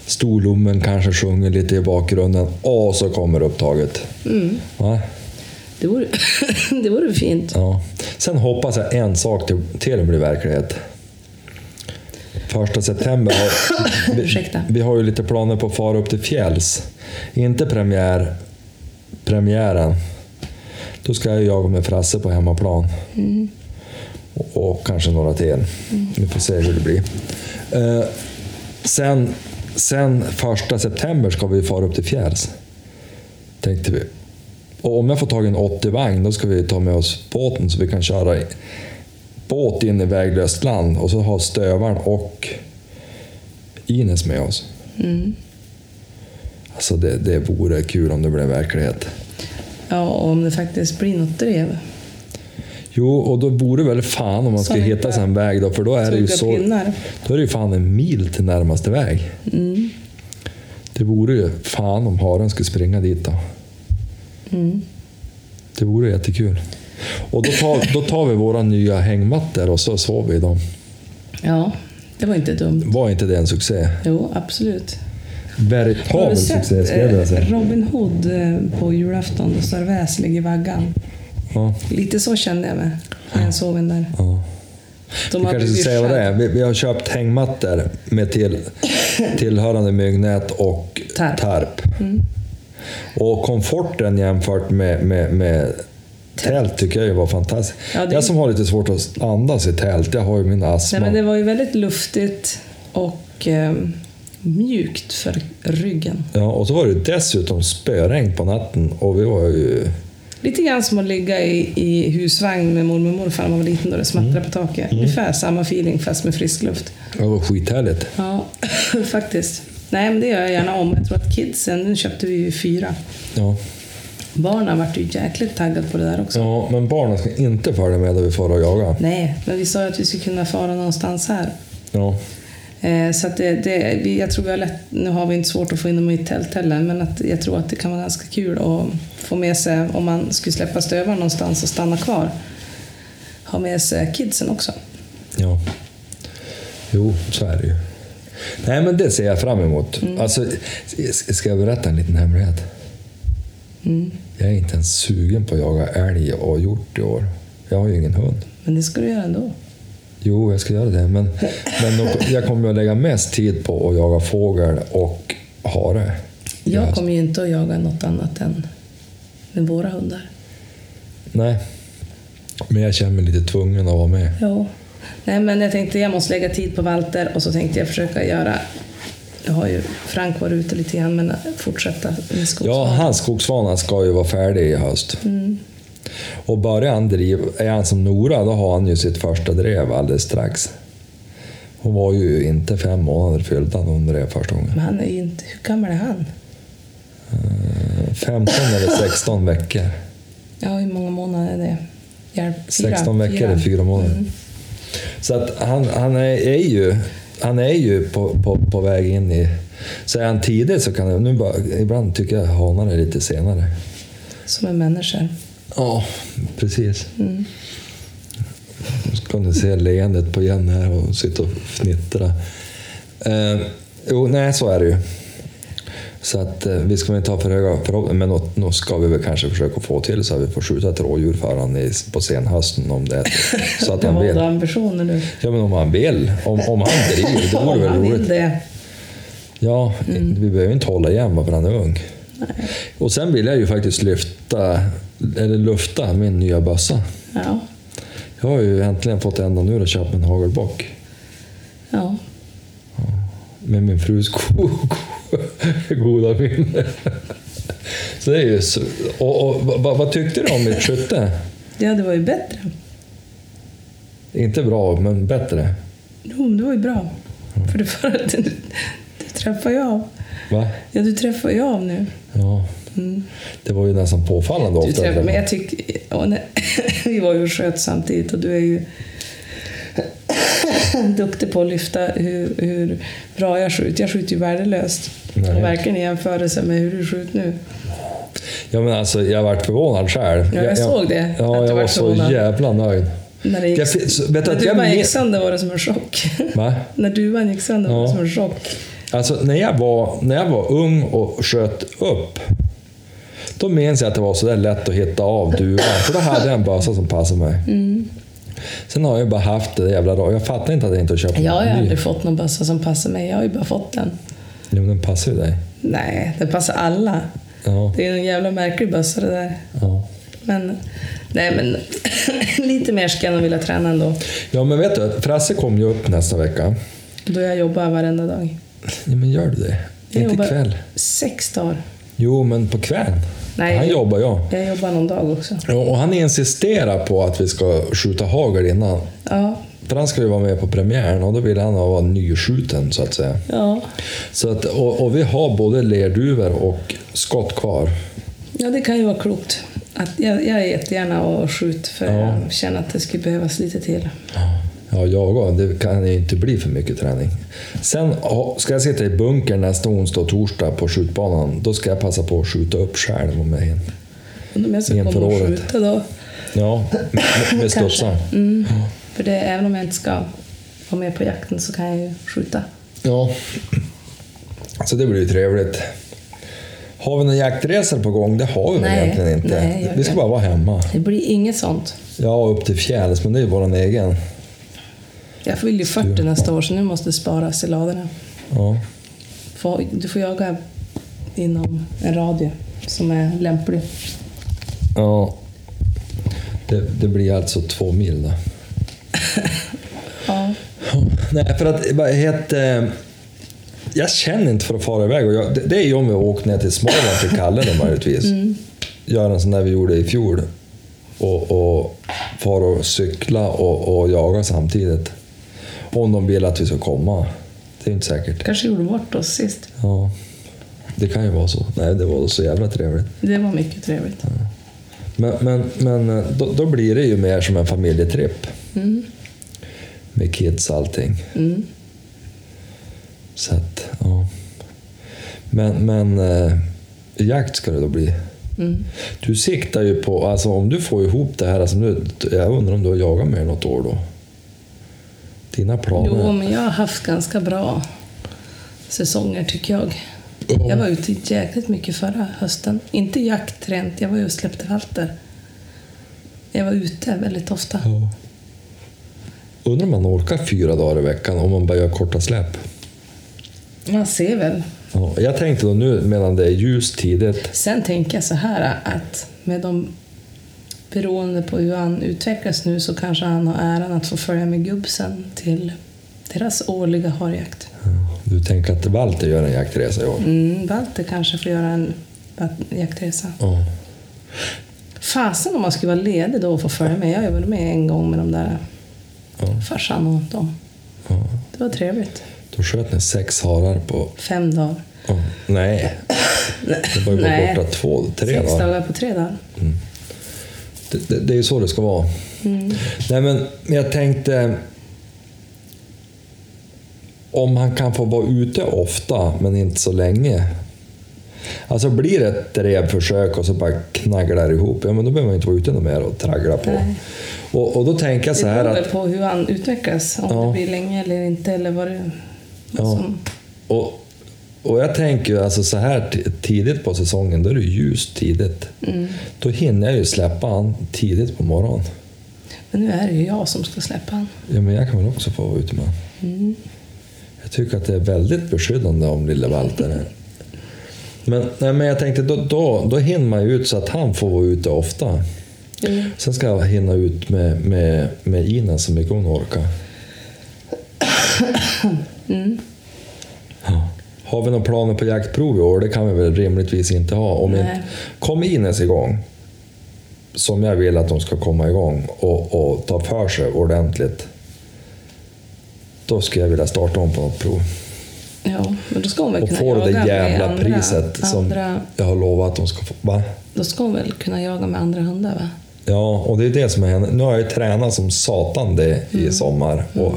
Storlommen kanske sjunger lite i bakgrunden och så kommer upptaget. Ja, Det vore, det vore fint. ja. Sen hoppas jag en sak till, till blir verklighet. Första september har, vi, vi har ju lite planer på att fara upp till fjälls. Inte premiär, premiären. Då ska jag jaga med Frasse på hemmaplan. Och, och kanske några till. Vi får se hur det blir. Eh, sen, sen första september ska vi fara upp till fjälls. Tänkte vi. Och om jag får tag i en 80-vagn, då ska vi ta med oss båten så vi kan köra båt in i väglöst land och så ha stövaren och Ines med oss. Alltså det, det vore kul om det blev verklighet. Ja, och om det faktiskt blir något drev. Jo, och då vore väl fan om man skulle hitta sig en väg då, för då är det ju så... pinnar. Då är det ju fan en mil till närmaste väg. Mm. Det vore ju fan om haren skulle springa dit då. Mm. Det vore jättekul. Och då tar, då tar vi våra nya hängmattor och så sover vi i dem. Ja, det var inte dumt. Var inte det en succé? Jo, absolut. Veritabel succé skulle jag vilja eh, säga. Robin Hood eh, på julafton då står ligger i vaggan? Ja, Lite så kände jag mig när jag sov in där. ja. De Vi kanske ska säga vad det är. Vi, vi har köpt hängmattor med till, tillhörande myggnät och Tarp. tarp. Och komforten jämfört med, med, med tält tycker jag var fantastiskt. Ja, det- Jag som har lite svårt att andas i tält, jag har ju min astma. Nej, men det var ju väldigt luftigt och eh, mjukt för ryggen. ja, och så var det dessutom spöregn på natten och vi var ju... Lite grann som att ligga i, i husvagn med mormor och morfar när man var liten då det smattrade på taket. Ungefär samma feeling fast med frisk luft. Det var skithärligt. Ja, faktiskt. Nej, men det gör jag gärna om. Jag tror att kidsen, nu köpte vi ju fyra. Ja. Barnen vart ju jäkligt taggade på det där också. ja, men barnen ska inte följa med när vi får och jaga. Nej, men vi sa ju att vi skulle kunna fara någonstans här. Ja. Eh, så att det, det, jag tror vi har lätt, nu har vi inte svårt att få in dem i tält heller, men att jag tror att det kan vara ganska kul att få med sig, om man skulle släppa stövaren någonstans och stanna kvar, ha med sig kidsen också. ja. Jo, så är det ju. Nej, men det ser jag fram emot. Mm. Alltså, ska jag berätta en liten hemlighet? Mm. Jag är inte ens sugen på att jaga älg och hjort i år. Jag har ju ingen hund. Men det ska du göra ändå. Jo, jag ska göra det. Men, men jag kommer att lägga mest tid på att jaga fågel och hare. Jag Ja. kommer ju inte att jaga något annat än med våra hundar. Nej. Men jag känner mig lite tvungen att vara med. Jo. Nej, men jag tänkte jag måste lägga tid på Walter och så tänkte jag försöka göra... Har ju Frank varit ute lite grann, men fortsätta med Ja, skogsvana. hans skogsvana ska ju vara färdig i höst. Mm. Och börjar han driva, är han som Nora, då har han ju sitt första drev alldeles strax. Hon var ju inte fem månader fyllda när hon drev första gången. Men han är ju inte... Hur gammal är han? 15 eller 16 veckor. Ja, hur många månader är det? Hjälp, fyra, 16 veckor är fyra månader. Mm. Så att han, han är, är ju, han är ju på, på, på väg in i... Så är han tidig så kan jag... Nu bara, ibland tycker jag hanar är lite senare. Som en människa. Ja, precis. Mm. Så kan du se leendet på Jenny här och sitta och fnittra. Eh, jo, nej, så är det ju. Så att eh, vi ska väl inte ha för höga förhoppningar, men nå ska vi väl kanske försöka få till så att vi får skjuta ett rådjur för honom i, på senhösten om det är så att han vill. ambitioner nu. Ja, men om han vill. Om, om han driver, det vore väl roligt. det. Ja, vi behöver inte hålla igen bara för han är ung. Nej. Och sen vill jag ju faktiskt lyfta, eller lufta min nya bössa. Ja. Jag har ju äntligen fått ända nu och köpt en hagelbock. ja. Med min frus go- goda minne. Så det är ju så. Och, och, vad, vad tyckte du om mitt skytte? Ja, det var ju bättre. Inte bra, men bättre. Jo, det var ju bra. För det för att du, du träffar ju av. Va? Ja, du träffar ju av nu. Ja, Mm. det var ju nästan påfallande Du ofta. träffar, men jag tycker... när, vi var ju och sköt samtidigt och du är ju duktig på att lyfta hur, hur bra jag skjuter. Jag skjuter ju värdelöst. Nej. Och verkligen i jämförelse med hur du skjuter nu. Ja, men alltså, jag varit förvånad själv. Ja, jag såg det, Ja, du jag var så jävla nöjd. När, gick, Jag så- du när duvan men- gick sönder var det som en chock. Va? när duvan gick sönder var det som en chock. Alltså, när jag, var, när jag var ung och sköt upp, då minns jag att det var så där lätt att hitta av duvan. För då hade jag en bössa som passade mig. Mm. Sen har jag ju bara haft det jävla bra. Jag fattar inte att jag inte har köpt Jag har ju aldrig fått någon bössa som passar mig. Jag har ju bara fått den. Jo, men den passar ju dig. Nej, den passar alla. Ja, Det är en jävla märklig bössa det där. ja. Men, nej men lite mer ska jag nog vilja träna ändå. ja, men vet du, Frasse kom ju upp nästa vecka. Då jag jobbar varenda dag. Ja, men gör du det? Jag inte jobbar ikväll? sex dagar. Jo, men på kvällen. Nej. Han jobbar jag. Jag jobbar någon dag också. Ja, och han insisterar på att vi ska skjuta hagel innan. Ja, För han ska ju vara med på premiären och då vill han vara nyskjuten så att säga. ja. Så att, och, och vi har både lerduvor och skott kvar. ja det kan ju vara klokt. Att jag, jag är jättegärna och skjut för Ja. jag känner att det skulle behövas lite till. Ja, jag och. Det kan ju inte bli för mycket träning. Sen ska jag sitta i bunkern nästa onsdag och torsdag på skjutbanan. Då ska jag passa på att skjuta upp själv om jag hinner. Undrar om jag ska komma och skjuta då. Ja, med, med studsaren. Mm. För det, även om jag inte ska vara med på jakten så kan jag ju skjuta. Ja. Så det blir ju trevligt. Har vi några jaktresor på gång? Det har vi Nej, egentligen inte. nej, vi ska bara vara hemma. Det blir inget sånt. Ja, upp till fjälls, men det är ju vår egen. Jag fyller ju 40 nästa år så nu måste det sparas i ladorna. Ja. Du får jaga inom en radie som är lämplig. ja. Det, det blir alltså två mil då. Ja. Nej, för att vad heter... Jag känner inte för att fara iväg. Och jag, det, det är ju om vi åker ner till Småland till Kalle då möjligtvis. Gör en sån där vi gjorde i fjol. Och, och fara och cykla och, och jaga samtidigt. Om de vill att vi ska komma. Det är inte säkert. Kanske gjorde bort oss sist. Ja, det kan ju vara så. Nej, det var så jävla trevligt. Det var mycket trevligt. Men, men, men då, då blir det ju mer som en familjetripp. Mm. Med kids och allting. Mm. Så att, ja. Men, men eh, jakt ska det då bli. Mm. Du siktar ju på, alltså om du får ihop det här, alltså nu, jag undrar om du har jagat mer något år då? Dina planer? Jo, men jag har haft ganska bra säsonger tycker jag. Ja. Jag var ute jäkligt mycket förra hösten. Inte jakt rent, jag var ju och släppte valter. Jag var ute väldigt ofta. Ja. Undrar om man orkar fyra dagar i veckan om man bara gör korta släpp. Man ser väl. Ja, jag tänkte då nu medan det är ljust tidigt. Sen tänker jag så här att med de beroende på hur han utvecklas nu så kanske han har äran att få följa med gubbsen till deras årliga harjakt. Ja, Du tänker att Walter gör en jaktresa i år? Mm, Walter kanske får göra en jaktresa. Ja. Fasen om man skulle vara ledig då och få följa med. Jag väl med en gång med de där Ja. farsan och dem. Ja. Det var trevligt. Då sköt ni sex harar på... Fem dagar. Ja. Nej, det var ju bara borta två, tre Sex dagar. dagar på tre dagar. Det, det, det är ju så det ska vara. Nej, men jag tänkte... Om han kan få vara ute ofta, men inte så länge. Alltså blir det ett drevförsök och så bara knagglar ihop, ja men då behöver man inte vara ute något mer och traggla på. Och, och då tänker jag Det så här beror väl att... på hur han utvecklas. Om Ja. det blir länge eller inte. Eller vad det vad Ja. som... Och, och jag tänker ju alltså så här tidigt på säsongen, då är det ljust tidigt. Mm. Då hinner jag ju släppa han tidigt på morgonen. Men nu är det ju jag som ska släppa han. Ja, men jag kan väl också få vara ute med. Mm. Jag tycker att det är väldigt beskyddande om lille Walter. Men, nej, men jag tänkte, då, då, då hinner man ju ut så att han får vara ute ofta. Mm. Sen ska jag hinna ut med, med, med Ina så mycket hon orkar. Mm. Har vi några planer på jaktprov i år? Det kan vi väl rimligtvis inte ha. Om inte, kom Ines igång, som jag vill att de ska komma igång och, och ta för sig ordentligt, då skulle jag vilja starta om på något prov. Ja, men då ska hon väl Och kunna få det jaga med jävla andra, priset som andra, jag har lovat att de ska få. Va? Då ska hon väl kunna jaga med andra hundar va? Ja, och det är det som är henne. Nu har jag ju tränat som satan det Mm. i sommar och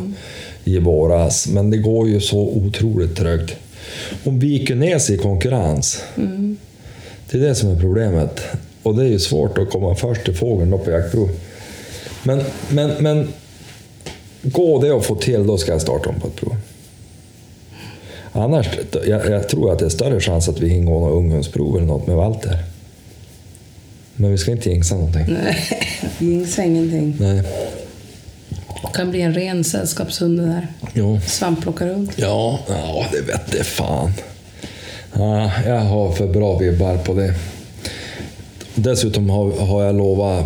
i våras, men det går ju så otroligt trögt. Hon viker ner sig i konkurrens. Mm. Det är det som är problemet. Och det är ju svårt att komma först till fågeln då på jaktprov. Men, men, men går det att få till, då ska jag starta om på ett prov. Annars, jag, jag tror att det är större chans att vi hinner gå något unghundsprov eller något med Walter. Men vi ska inte jinxa någonting. Nej, jinxa ingenting. Nej. Kan bli en ren sällskapshund det där. Jo. Svampplockarhund. Ja, ja, det vet det fan. Ja, jag har för bra vibbar på det. Dessutom har, har jag lovat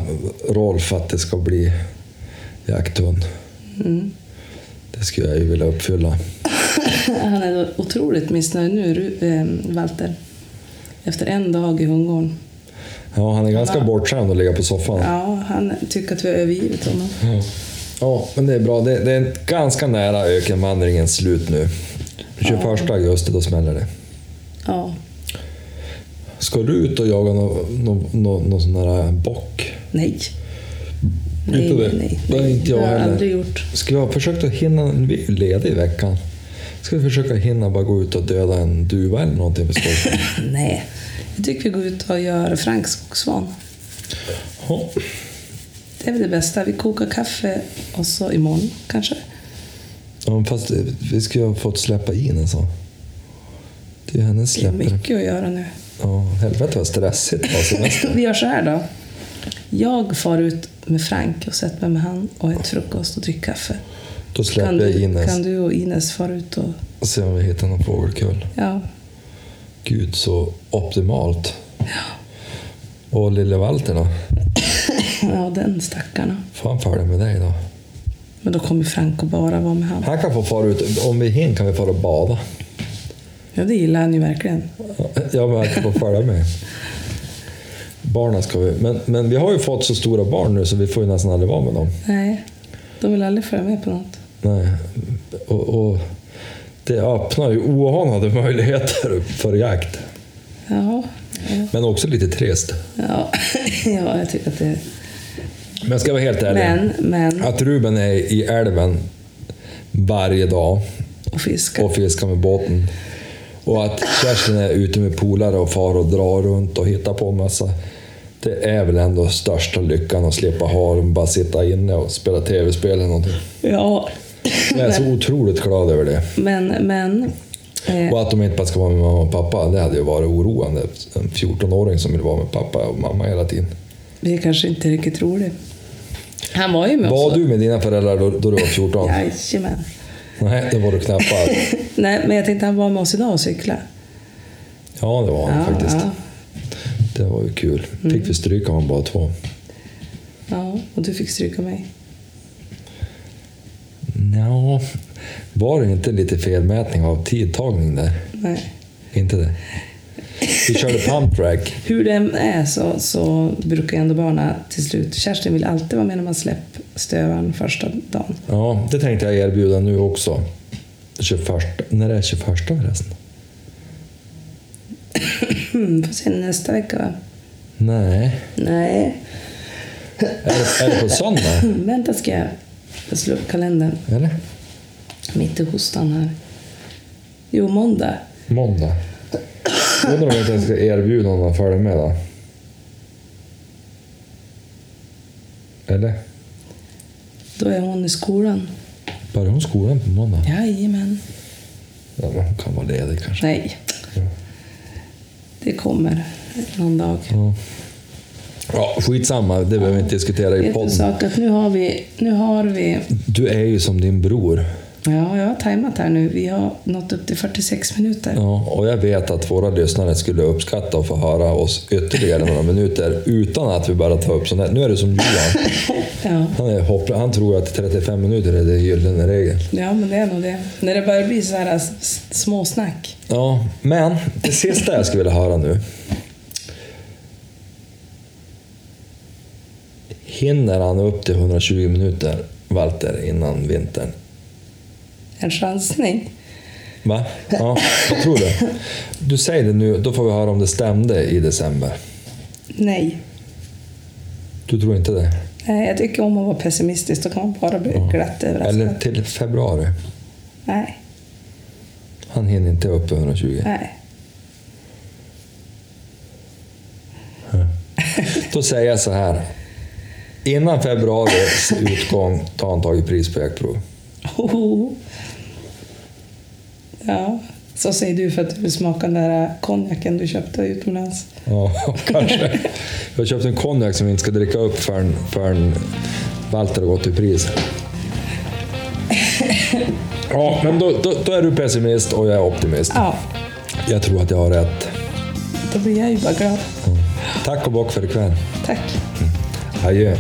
Rolf att det ska bli jakthund. Mm. Det skulle jag ju vilja uppfylla. Han är otroligt missnöjd nu, Ru- eh, Walter. Efter en dag i hundgården. Ja, han är ganska Ja. bortskämd att ligga på soffan. Ja, han tycker att vi har övergivit honom. Ja. Ja, men det är bra. Det, det är ganska nära ökenvandringens slut nu. 21 augusti, då smäller det. Ja. Ska du ut och jaga någon nå, nå, nå sån där bock? Nej. Nej, Inte det? nej, Det nej. inte jag Det har jag heller. aldrig gjort. Ska jag försöka hinna, vi är lediga i veckan. Ska vi försöka hinna bara gå ut och döda en duva eller någonting för skoj? Nej. Jag tycker vi går ut och gör Franks skogsvan. Ja. Det är väl det bästa. Vi kokar kaffe och så imorgon kanske. Ja, fast vi ska ju ha fått släppa in en sån. Det är hennes Det är mycket att göra nu. Ja, helvete vad stressigt. Vi gör så här då. Jag far ut med Frank och sätter mig med han och äter frukost och dricker kaffe. Då Kan släpper jag du, Ines kan du och Ines fara ut och... och se om vi hittar någon fågelkull. Ja, Gud, så optimalt. Och lille Walter då? Ja den stackarna. Får han följa med dig då? Men då kommer Frank och bara vara med han. Han kan få fara ut. Om vi hinner kan vi fara och bada. Ja, det gillar han ju verkligen. Ja, men kan få följa med. Barnen ska vi... Men, men vi har ju fått så stora barn nu så vi får ju nästan aldrig vara med dem. Nej, de vill aldrig följa med på något. Nej. Och, och det öppnar ju oanade möjligheter för jakt. Ja, ja, Men också lite trist. ja, ja jag tycker att det... Men ska vara helt ärlig. Men, men... Att Ruben är i älven varje dag Och fiska. och fiskar med båten. Och att Kerstin är ute med polare och far och drar runt och hittar på en massa. Det är väl ändå största lyckan att slippa ha dem, bara sitta inne och spela tv-spel eller någonting. Ja, Jag är så otroligt glad över det. Men, men... Eh, Och att de inte bara ska vara med mamma och pappa, det hade ju varit oroande. En 14-åring som vill vara med pappa och mamma hela tiden. det är kanske inte riktigt roligt. Han var ju med Var oss. du med dina föräldrar då, då du var 14? Jajamän. Nej, det var du knappast. Nej, men jag tänkte han var med oss idag och cykla. Ja, det var han Ja, faktiskt. ja. Det var ju kul. Fick vi stryka honom bara två. Ja, och du fick stryka mig. Ja, var det inte lite felmätning av tidtagning där? Nej. Inte det? Vi körde pump track. Hur det än är så, så brukar ändå barnen till slut... Kerstin vill alltid vara med när man släpper stövaren första dagen. Ja, det tänkte jag erbjuda nu också. 21, när är det 21 förresten? Hmm, får se nästa vecka va? Nej, Nej. är det, är det på söndag? Vänta ska jag jag slå upp kalendern. Eller? Mitt i hostan här. Jo, måndag. Måndag. Undrar om jag inte ska erbjuda honom att följa med då? Eller? Då är hon i skolan. Börjar hon skolan på måndag? Jajamän. Ja, men hon kan vara ledig kanske. Nej. Det kommer någon dag. Ja. Ja, skitsamma, det behöver vi inte diskutera i podden. sak att nu har vi... Nu har vi Du är ju som din bror. Ja, jag har tajmat här nu. Vi har nått upp till 46 minuter. Ja, och jag vet att våra lyssnare skulle uppskatta att få höra oss ytterligare några minuter utan att vi bara tar upp sånt här. Nu är det som Johan. Ja. Han, är hoppla, han tror att 35 minuter är det gyllene regel. ja, men det är nog det. När det börjar bli så här s- småsnack. Ja, men det sista jag skulle vilja höra nu. Hinner han upp till 120 minuter, Walter, innan vintern? En chansning. Va? Ja, jag tror det. Du säger det nu, då får vi höra om det stämde i december. Nej. Du tror inte det? Nej, jag tycker om att vara pessimistisk. Då kan man bara bli glatt överraskad. Eller till februari? Nej, Han hinner inte upp till 120. nej. Då säger jag så här. Innan februaris utgång tar han tag i pris på jaktprov. Hoho. Ja, så säger du för att du vill smaka den där konjaken du köpte utomlands. Ja, kanske. Jag har köpt en konjak som vi inte ska dricka upp förrän, förrän Walter har gått i pris. Ja, men då, då, då är du pessimist och jag är optimist. Ja, Jag tror att jag har rätt. då blir jag ju bara glad. Tack och bock för ikväll. Tack. Adjö.